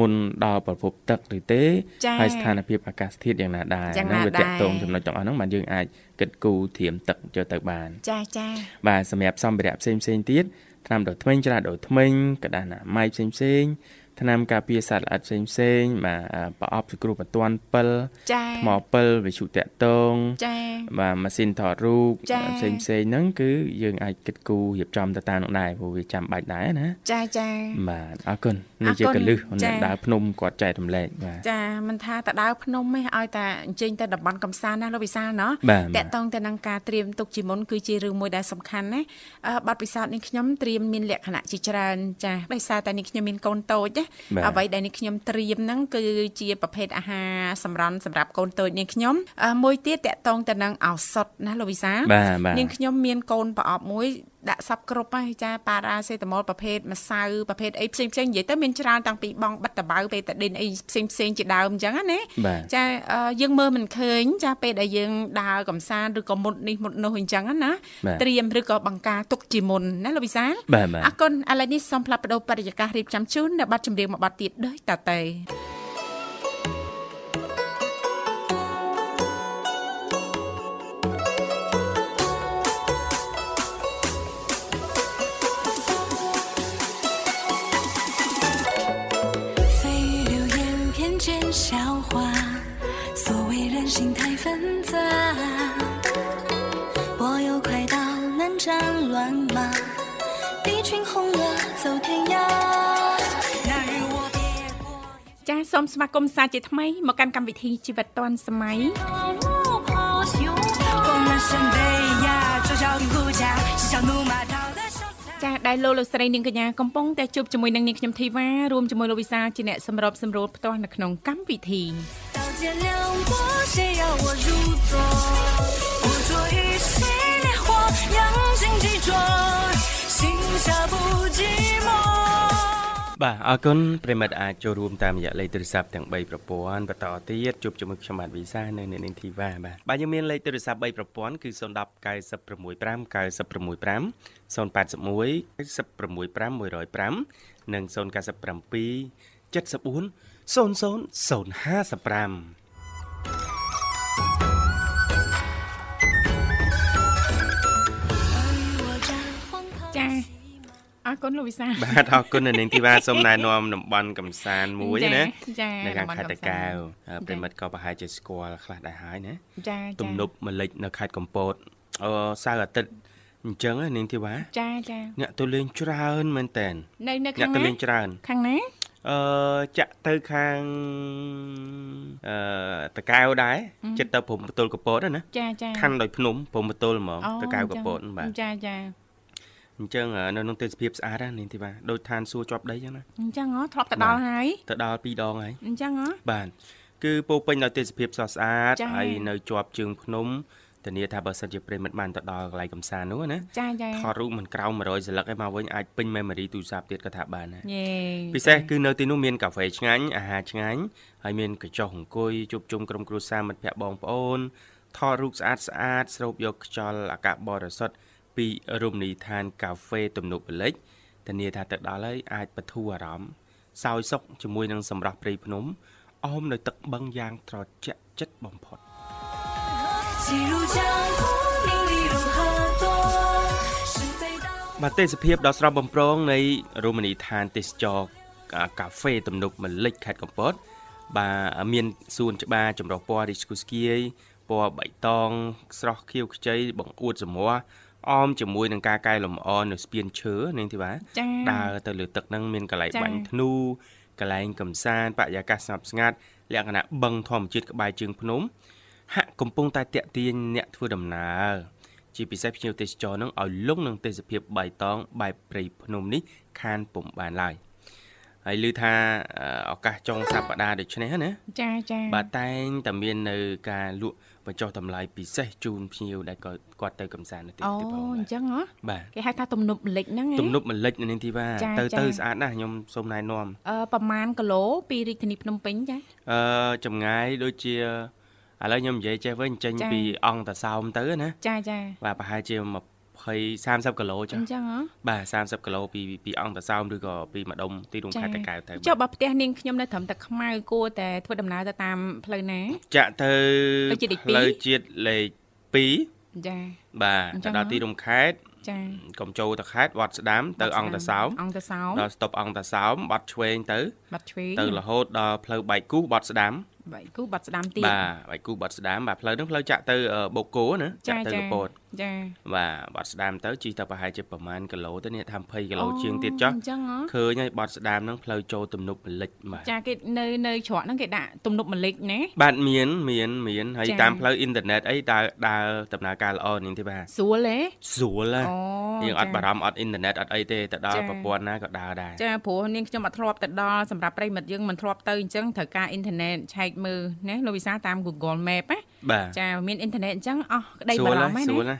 មុនដល់ប្រភពទឹកឬទេ ចា៎ ហើយស្ថានភាពអាកាសធាតុយ៉ាងណាដែរ យ៉ាងណា វា ដែរ តកតងចំណុចទាំងអស់ហ្នឹងបានយើងអាចគិតគូរធៀមទឹកចូលទៅបាន ចាចា បាទសម្រាប់សម្ភារៈផ្សេងផ្សេងៗទៀតថ្នាំដុសធ្មេញច្រាសដុសធ្មេញกระดาษណាម៉ៃផ្សេងផ្សេងៗ ថ្នាំការពារសត្វល្អិតផ្សេងផ្សេងៗបាទអ่าប្រអប់សង្គ្រោះបន្ទាន់ពិលចាថ្មពិលវិទ្យុតកតងចាបាទម៉ាស៊ីនថតរូបចា៎ផ្សេងផ្សេងៗហ្នឹងគឺយើងអាចគិតគូររៀបចំទៅតាមនោះដែរព្រោះវាចាំបាច់ដែរណាចាចាបាទអរគុណនេះអរជាគុណកលឹះចា៎អ្នកដើរភ្នំគាត់ចែករំលែកបាទចាមិនថាតដើរភ្នំទេឲ្យតែអញ្ជើញទៅតំបន់កំសាន្តណាលោកវិសាលណោះបាទតកតងទៅនឹងការត្រៀមទុកជាមុនគឺជារឿងមួយដែលសំខាន់ណាអឺប័ណ្ណពិសោធន៍នេះខ្ញុំត្រៀមមានលក្ខណៈជាច្រើនចាដោយសារតែនេះខ្ញុំមានកូនតូចណាបាទអ្វីដែលនេះខ្ញុំត្រៀមហ្នឹងគឺជាប្រភេទអាហារសម្រន់សម្រាប់កូនតូចនេះខ្ញុំអឺមួយទៀតតកតងទៅនឹងឱសថណាលោកវិសាលបាទបាទនាងខ្ញុំមានកូនប្រអប់មួយ ដាក់សັບគ្រប់ហើយចាប៉ារ៉ាសេតាមុលប្រភេទម្សៅប្រភេទអីផ្សេងផ្សេងៗនិយាយទៅមានច្រើនតាំងពីបងបិទតបៅបេតាឌីនអីផ្សេងផ្សេងៗជាដើមអញ្ចឹងណាបាទចាអឺយើងមើលមិនឃើញចាពេលដែលយើងដើរកំសាន្តឬក៏មុតនេះមុតនោះអញ្ចឹងណាបាទត្រៀមឬក៏បង្ការទុកជាមុនណាលោកវិសាលបាទបាទអរគុណឥឡូវនេះសូមផ្លាប់បដោបរិយាកាសរៀបចំជូននៅប័ណ្ណចម្រៀងមួយប័ណ្ណទៀតដូចតទៅ សូមស្វាគមន៍សាជាថ្មីមកកាន់កម្មវិធីជីវិតឌွန်សម័យ 路跑雄，光了身背呀，周小平护驾，嬉笑怒骂逃的潇洒。 ចាដែលលោកលោកស្រីនាងកញ្ញាកំពុងតែជួបជាមួយនឹងនាងខ្ញុំធីវ៉ារួមជាមួយលោកវិសាលជាអ្នកសម្របសម្រួលផ្ទាល់នៅក្នុងកម្មវិធី 刀剑两拨，谁要我入座？不作与谁烈火，扬尽几浊，心下不寂寞。 បាទអរគុណប្រិមិត្តអាចចូលរួមតាមរយៈលេខទូរស័ព្ទទាំង3ប្រព័ន្ធបន្តទៀតជួបជាមួយខ្ញុំបាទវិសានៅនៅនាងធីវ៉ាបាទបាទយើងមានលេខទូរស័ព្ទ3ប្រព័ន្ធគឺ010 965 965 081 965 105និង097 74 00 អរគុណលោកវិសាលបាទអរគុណនៅនាងធីវ៉ាសូមណែនាំតំបន់កំសាន្តមួយណាចានៅខាងខេត្តតាកែវតំបន់កំសាន្តប្រិមិត្តក៏ប្រហែលជាស្គាល់ខ្លះដែរហើយណាចាចាទំនប់ម្លេចនៅខេត្តកំពតអឺសៅរ៍អាទិត្យអញ្ចឹងណានាងធីវ៉ាចាចាអ្នកទៅលេងច្រើនមែនតើនៅនៅអ្នកខាងទៅណាលេងច្រើនខាងណាអអឺចាក់ទៅខាងអឺតកៅដែរចិត្តទៅព្រំបតុលកពតណាចាចាខណ្ឌដោយភ្នំព្រំបតុលហ្មងតកៅកពតបាទចាចា អញ្ចឹងនៅក្នុងទេសភាពស្អាតណានាងធីវ៉ាដូចឋានសួគ៌ជាប់ដីអញ្ចឹងណាអញ្ចឹងហ៎ធ្លាប់ទៅដល់ហើយទៅដល់ពីរដងហើយអញ្ចឹងហ៎បាទគឺពោរពេញដោយទេសភាពស្រស់ស្អាតចា៎ហើយនៅជាប់ជើងភ្នំធានាថាបើសិនជាប្រិមិត្តបានទៅដល់កន្លែងកំសាន្តនោះណាចាចាថតរូបមិនក្រោម100សន្លឹកឯមកវិញអាចពេញ memory ទូរស័ព្ទទៀតក៏ថាបានដែរយេពិសេសគឺនៅទីនោះមានកាហ្វេឆ្ងាញ់អាហារឆ្ងាញ់ហើយមានកញ្ចុះអង្គុយជួបជុំក្រុមគ្រួសារមិត្តភ័ក្តិបងប្អូនថតរូបស្អាតស្អាតស្រូបយកខ្យល់អាកាសបរិសុទ្ធ ពីរមណីយដ្ឋានកាហ្វេទំនប់ម្លិចធានាថាទៅដល់ហើយអាចបន្ធូរអារម្មណ៍សោយសុខជាមួយនឹងសម្រាប់ព្រៃភ្នំអមនៅទឹកបឹងយ៉ាងត្រជាក់ចិត្តបំផុតបាទទេសភាពដ៏ស្រស់បំព្រងនៃរមណីយដ្ឋានទេសចរកាហ្វេទំនប់ម្លិចខេត្តកំពតបាទមានសួនច្បារចម្រុះពណ៌រីស្គូស្គីយពណ៌បៃតងស្រស់ខៀវខ្ចីបង្អួតសម្រស់ អមជាមួយនឹងការកែលម្អនៅស្ពានឈើនាងធីវ៉ាចាដើរទៅលើទឹកហ្នឹងមានកន្លែងចា៎បាញ់ធ្នូកន្លែងកំសាន្តបរិយាកាសស្ងប់ស្ងាត់លក្ខណៈបឹងធម្មជាតិក្បែរជើងភ្នំហាក់កំពុងតែតាក់ទាញអ្នកធ្វើដំណើរជាពិសេសភ្ញៀវទេសចរនឹងឲ្យលងនឹងទេសភាពបៃតងបែបព្រៃភ្នំនេះខានពុំបានឡើយហើយឮថាអឺឱកាសចុងសប្តាហ៍ដូចនេះណាចាចាបាទតែងតែមាននៅការលក់ បញ្ចុះតម្លៃពិសេសជូនភ្ញៀវដែលក៏គាត់ទៅកំសាន្តនៅទីអូទីផងអញ្ចឹងហ៎បាទគេហៅថាទំនប់ម្លេចហ្នឹងហ៎ទំនប់មលិចនៅនាងធីវ៉ាចា៎ទៅចា៎ទៅស្អាតណាស់ខ្ញុំសូមណែនាំអឺប្រហែលគីឡូពីរាជធានីភ្នំពេញចាអឺចម្ងាយដូចជាឥឡូវខ្ញុំនិយាយចេះវិញចេញចា៎ពីអង្គតាសោមទៅណាចាចាបាទប្រហែលជា 20 30គីឡូអចា៎ញ្ចឹងហ៎បាទ30គីឡូពីពីអង្គតាសោមឬក៏ពីម្ដុំទីរួមខេត្តតាកែវទៅចុះបើផ្ទះនាងខ្ញុំនៅត្រឹមតែខ្មៅគួរតែធ្វើដំណើរទៅតាមផ្លូវណាចាក់ទៅផ្លូវជាតិលេខផ្លូវជាតិលេខ2ចាបាទអញ្ចឹទៅងដល់ហ៎ទីរួមខេត្តចាកុំចូលទៅខេត្តវត្តស្ដាមទៅអង្គតាសោមអង្គតសោមដល់ស្តុបអង្គតាសោមបាត់ឆ្វេងទៅបាត់ឆ្វេងទៅរហូតដល់ផ្លូវបែកគូសបាត់ស្ដាមបែកគូបាត់ស្ដាំទៀតបាទបែកគូសបាត់ស្ដាមបាទផ្លូវហ្នឹងផ្លូវចាក់ទៅអឺបូកគោណាចាចាក់ទៅចាកពត ចាបាទបាត់ស្ដាមទៅជិះទៅប្រហែលជាប្រហែលគីឡូទៅនេះថា20គីឡូអូជាងទៀតចុះអញ្ចឹងហ៎ឃើញហើយបាត់ស្ដាមហ្នឹងផ្លូវចូលទំនប់មលិចបាទចាគេនៅនៅច្រកហ្នឹងគេដាក់ទំនប់ម្លេចណាបាទមានមានមានហើយចា៎តាមផ្លូវអ៊ីនធឺណិតអីដើរដើរដំណើរការល្អនាងទេបាទស្រួលទេស្រួលហ៎អូយើងអត់ចាបារម្ភអត់អ៊ីនធឺណិតអត់អីទេទៅដល់ចា៎ប្រព័ន្ធណាក៏ដើរដែរចាព្រោះនាងខ្ញុំអត់ធ្លាប់ទៅដល់សម្រាប់ប្រិមិត្តយើងមិនធ្លាប់ទៅអញ្ចឹងត្រូវការអ៊ីនធឺណិតឆែកមើលណាលោកវិសាតាម Google Map ណាបាទចាមានអ៊ីនធឺណិតអញ្ចឹងអស់ក្តីស្រួបាលរហើយម្ភហើយស្រួលណាហើយ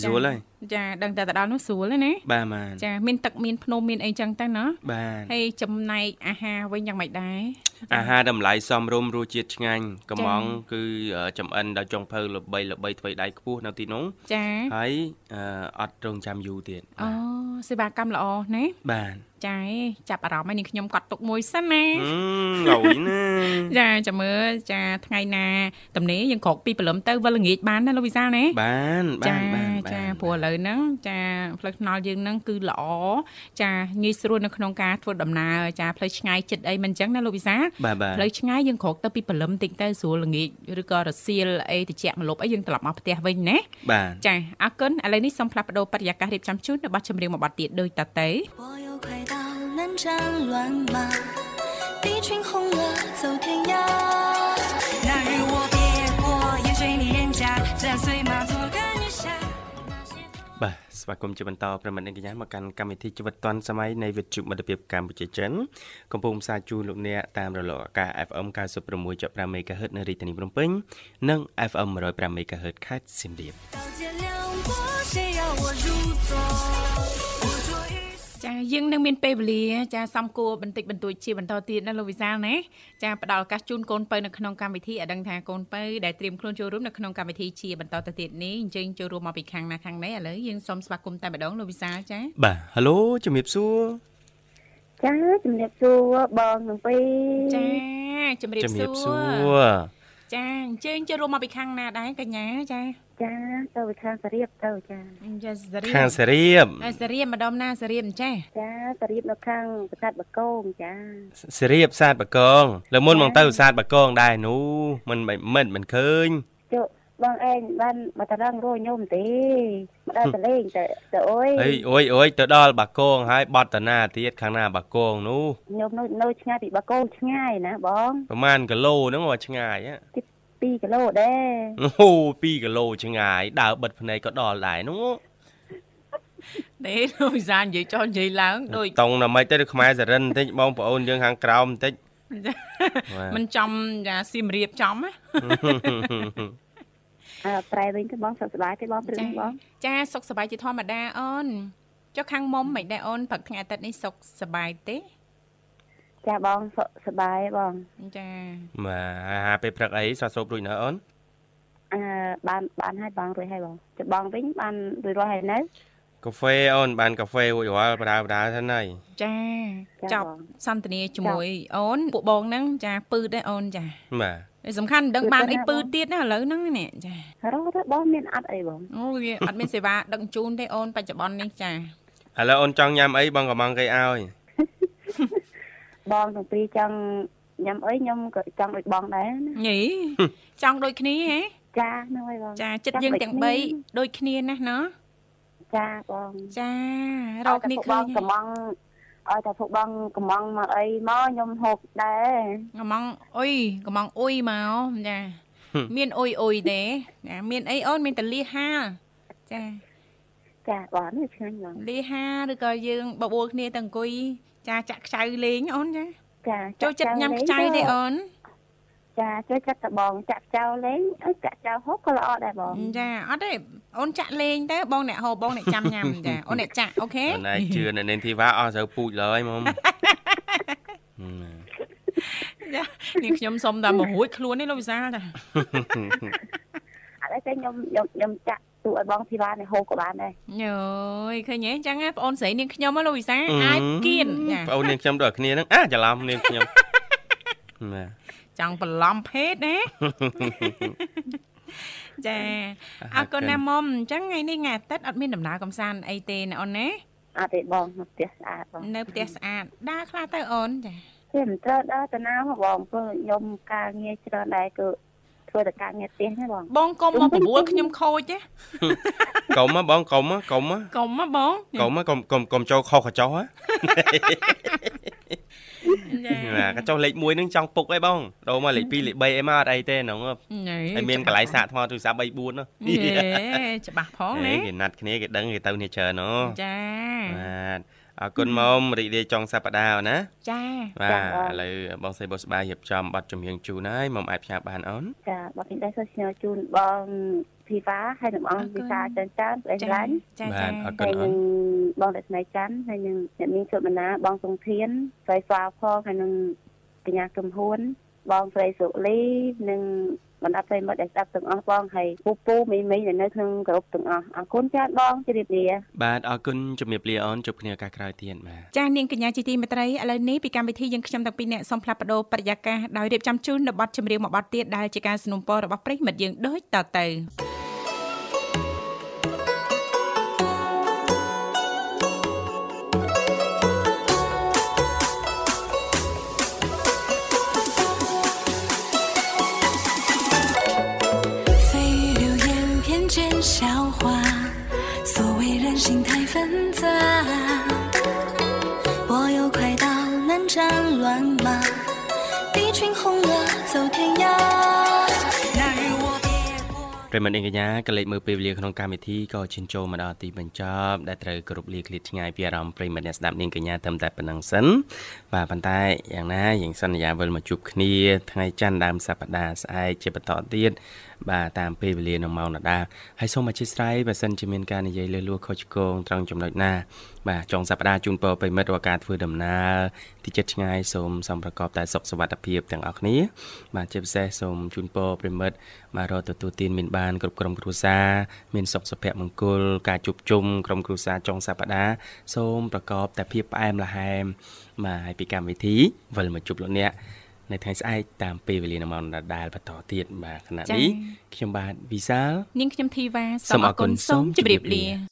ស្រួលហើយចាដឹងតែទៅដល់នោះស្រួលហើយណាបាទបាទចាមានទឹកមានភ្នំមានអីចឹងទៅណាបាទហើយចំណែកអាហារវិញយ៉ាងម៉េចដែរអាហារតម្លៃសមរម្យរសជាតិឆ្ងាញ់កំចា៎ងគឺអឺចំអិនដល់ចុងភៅល្បីល្បីធ្វើដៃខ្ពស់នៅទីនោះចាហើយអឺអត់រងចាំយូរទៀតអូសេវាកម្មល្អណាបាទចាចាប់អារម្មណ៍ហើយនាងខ្ញុំកត់ទុកមួយសិនណាហឹមងយណាចាចាំមើលចាថ្ងៃណាតំណេយើងក្រោកពីព្រលឹមទៅវិលល្ងាចបានណាលោកវិសាលណាបានបាចានបានចា បាន ព្រោះឥឡូវហ្នឹងចាផ្លូវថ្នល់យើងហ្នឹងគឺល្អចាងាយស្រួលនៅក្នុងការធ្វើដំណើរចាផ្លូវឆ្ងាយចិត្តអីមិនអញ្ចឹងណាលោកវិសាល បាទបាទ ផ្លូវឆ្ងាយយើងក្រោកទៅពីព្រលឹមតិចទៅស្រួលល្ងាចឬក៏រសៀលអីតិចមកលប់អីយើងត្រឡប់មកផ្ទះវិញណា បាទ ចាអរគុណឥឡូវនេះសូមផ្លាស់ប្ដូរបរិយាកាសរៀបចំជូននៅប័ណ្ណចម្រៀងមួយប័ណ្ណទៀតដូចតទៅ 我又快到南站乱马，一群红鹅走天涯。 ស្វាគមន៍ជាបន្តប្រិមត្តអ្នកកញ្ញាមកកាន់កម្មវិធីជីវិតឌွန်សម័យនៃវិទ្យុមិត្តភាពកម្ពុជាចិនកំពុងផ្សាយជូនលោកអ្នកតាមរលកអាកាស FM 96.5 MHz នៅរាជធានីភ្នំពេញនិង FM 105 MHz ខេត្តសៀមរាប ចាយើងនឹងមានពេលវេលាចាសំគួរបន្តិចបន្តួចជាបន្តទៀតណាលោកវិសាលណាចាផ្ដល់ឱកាសជូនកូនពៅនៅក្នុងកម្មវិធីឲ្យដឹងថាកូនពៅដែលត្រៀមខ្លួនចូលរួមនៅក្នុងកម្មវិធីជាបន្តទៅទៀតនេះអញ្ជើញចូលរួមមកពីខាងណាខាងណីឥឡូវយើងសូមស្វាគមន៍តែម្ដងលោកវិសាលចាបាទហៅឡូជំរាបសួរចាជំរាបសួរបងទាំងពីរចាជំរាបជំរាបសសួួររ ចាអញ្ជើញចូលរួមមកពីខាងណាដែរកញ្ញាចាចាទៅវិខាងសរៀបទៅចាចាសរៀខាងបសេរីបអ่าសរៀបម្ដុំណាសរៀបចាចាសរៀបនៅខាងប្រាសាទបកងចាសេរីបសាទបកងលើមុនមកទៅសាទបកងដែរនោះមិនមិនមិនឃើញចុះ បបងឯងបានមកតរងរួខ្ញុំទេមកដល់តលេងទៅទៅអុយអីអុយអុយទៅដល់បាគងហើយបត់តាណាទៀតខាងណាបាគងនោះខ្ញុំនៅនៅឆ្ងាយពីបាកូនឆ្ងាយណាបងប្រហែលគីឡូហ្នឹងមកឆ្ងាយហ៎2គីឡូដែរអូ2គីឡូឆ្ងាយដើរបិទភ្នែកក៏ដល់ដែរនោះទេលោកវិសាលនិយាយចោះនិយាយឡើងដូចតង់ណាមិនទៅខ្មែរសរិនបន្តិចបងប្អូនយើងខាងក្រោមបន្តិចបាទមិនចំយ៉ាសៀមរាបចំណាអើ ប្រែវិញទៅបងសុខសប្បាយទេបងព្រឹកនេះបងចាសុខសប្បាយជាធម្មតាអូនចុះខាងមុំមិនដែរអូនព្រឹកថ្ងៃអាទិត្យនេះសុខសប្បាយទេចាបងសុខសប្បាយបងចាបាទហាពេលព្រឹកអីសោះសូបរួចនៅអូនអឺបានបានហើយបងរួចហើយបងចាំបងវិញបានរួចរាល់ហើយនៅកាហ្វេអូនបានកាហ្វេរួចរាល់បដាបដាទៅហើយចាចាចប់បងសន្ទនាជាមួយអូនពួកបងហ្នឹងចាពឺដែរអូនចាបាទហើយ សំខាន់មិនដឹងបានអីពឺទៀតណាឥឡូវហ្នឹងនេះចារកទៅបងមានអត់អីបងអូយអត់មានសេវាដឹកជញ្ជូនទេអូនបច្ចុប្បន្ននេះចាឥឡូវអូនចង់ញ៉ាំអីបងកំងគេឲ្យបងទាំងពីរចង់ញ៉ាំអីខ្ញុំក៏ចង់ដូចបងដែរណាញីចង់ដូចគ្នាហ៎ចាហ្នឹងហើយបងចាចិត្តយើងទាំង3ដូចគ្នាណាស់ណោះចាបងចារកគ្នាឃើញកំង ឲ្យតែពួកបងកំងមកអីមកខ្ញុំហូបដែរកំងអុយកំងអុយមកចាមានអុយអុយទេចាមានអីអូនមានតលីហាលចាចាបងនេះឆ្ងាញ់បងលីហាឬក៏យើងបបួលគ្នាទៅអង្គុយចាចាក់ខ្ចៅលេងអូនចាចាចូលចិត្តញ៉ាំខ្ចៅទេអូន ចាចូលចិត្តតែបងចាក់ចោលលេងអីចាក់ចោលហូបក៏ល្អដែរបងចាអត់ទេអូនចាក់លេងទៅបងអ្នកហូបបងអ្នកចាំញ៉ាំចាអូនអ្នកចាក់អូខេអូនឯងជឿនៅនេនធីវ៉ាអស់ត្រូវពូជឡើយមុំចានេះខ្ញុំសុំតែមករួចខ្លួននេះលោកវិសាលតាអត់អីទេខ្ញុំខ្ញុំខ្ញុំចាក់ទូឲ្យបងធីវ៉ានេះហូបក៏បានដែរញយឃើញទេអញ្ចឹងណាបងអូនស្រីនាងខ្ញុំហ៎លោកវិសាលអាចគៀនចាបងអូននាងខ្ញុំដូចគ្នាហ្នឹងអាច្រឡំនាងខ្ញុំបាទ ចង់បន្លំភេទណាចាអរគុណណាស់មុំអញ្ចឹងថ្ងៃនេះថ្ងៃអាទិត្យអត់មានដំណើរកំសាន្តអីទេណាអូនណាអត់ទេបងនៅផ្ទះស្អាតបងនៅផ្ទះស្អាតដើរខ្លះទៅអូនចាទេមិនត្រូវដល់តាណាមកបងព្រោះខ្ញុំការងារច្រើនដែរគឺធ្វើតែការងារផ្ទះហ្នឹងបងបងកុំមកបបួលខ្ញុំខូចណាកុំហ៎បងកុំហ៎កុំហ៎កុំហ៎បងកុំហ៎កុំកុំកុំចូលខុសកញ្ចោះហ៎ ចាបាទកញ្ចោះលេខ1ហ្នឹងចង់ពុកអីបងដូរមកលេខ2លេខ3អីមកអត់អីទេហ្នឹងញ៉ៃហើយមានកន្លែងសាកថ្មទូរស័ព្ទ3 4នោះយេច្បាស់ផងណាគេណាត់គ្នាគេដឹងគេទៅនេះច្រើនហ៎ចាបាទអរគុណមុំរីករាយចុងសប្តាហ៍ណាចាបាទឥឡូវបងស្រីបុស្បាយរៀបចំប័ណ្ណចម្រៀងជូនហើយមុំអាចផ្សាយបានអូនចាបងខ្ញុំដែរសូមស្នើជូនបង ធីវ៉ាហើយនឹងអង្គវិសាច្រើនច្រើនប្រេះចាឡាញ់ចាបាចាទអរគុហើណយអូនឹងនបងរស្មីច័ន្ទហើយនឹងអ្នកនាងសុបណាបងសុងធានស្រីស្វាផងហើយនឹងកញ្ញាកំហួនបងស្រីសុលីនិង បណ្ដាប្រិយមិត្តដែលស្ដាប់ទាំងអស់បងហើយពូពូមីមីដែលនៅក្នុងក្រុមទាំងអស់អរគុណច្រើនបងជម្រាបលា បាទអរគុណជំរាបលាអូនជួបគ្នាឱកាសក្រោយទៀតបាទ ចានាងកញ្ញាជាទីមេត្រីឥឡូវនេះពីកម្មវិធីយើងខ្ញុំទាំងពីរអ្នកសូមផ្លាស់ប្ដូរបរិយាកាសដោយរៀបចំជូននៅប័ណ្ណចម្រៀងមួយប័ណ្ណទៀតដែលជាការสนับสนุนរបស់ប្រិយមិត្តយើងដូចតទៅ ប្រិមត្តនាងកញ្ញាក៏លេចមើលពេលវេលាក្នុងកម្មវិធីក៏ជិនចូលមកដល់ទីបញ្ចប់ដែលត្រូវគ្រប់លាឃ្លាតឆ្ងាយពីអារម្មណ៍ប្រិមត្តអ្នកស្ដាប់នាងកញ្ញាត្រឹមតែប៉ុណ្្នឹងសិនបាទប៉ុន្តែយ៉ាងណាយើងសន្យាវិលមកជួបគ្នាថ្ងៃច័ន្ទដើមសប្តាហ៍ស្អែកជាបន្តទៀត បាទតាមពេលវេលានឹងម៉ោងដដែលហើយសូមអធិស្ឋានបើសិនជាមានការនិយាយលើសលួសខុសឆ្គងត្រង់ចំណុចណាបាទចុងសប្តាហ៍ជូនពរប្រិមិត្តរាល់ការធ្វើដំណើរទីចិត្តឆ្ងាយសូមសំប្រកបតែសុខសុវត្ថិភាពទាំងអស់គ្នាបាទជាពិសេសសូមជូនពរប្រិមិត្តបាទរកទទួលទានមានបានគ្រប់ក្រុមគ្រួសារមានសុខសុភមង្គលការជួបជុំក្រុមគ្រួសារចុងសប្តាហ៍សូមប្រកបតែភាពផ្អែមល្ហែមបាទហើយពីកម្មវិធីវិលមកជួបលោកអ្នក នៅថ្ងៃស្អែកតាមពេលវេលានៅម៉ោងដដែលបន្តទៀតបាទខណៈនេះខ្ញុំបាទវិសាលនាងខ្ញុំធីវ៉ាសូមអរគុណសូមជម្រាបលា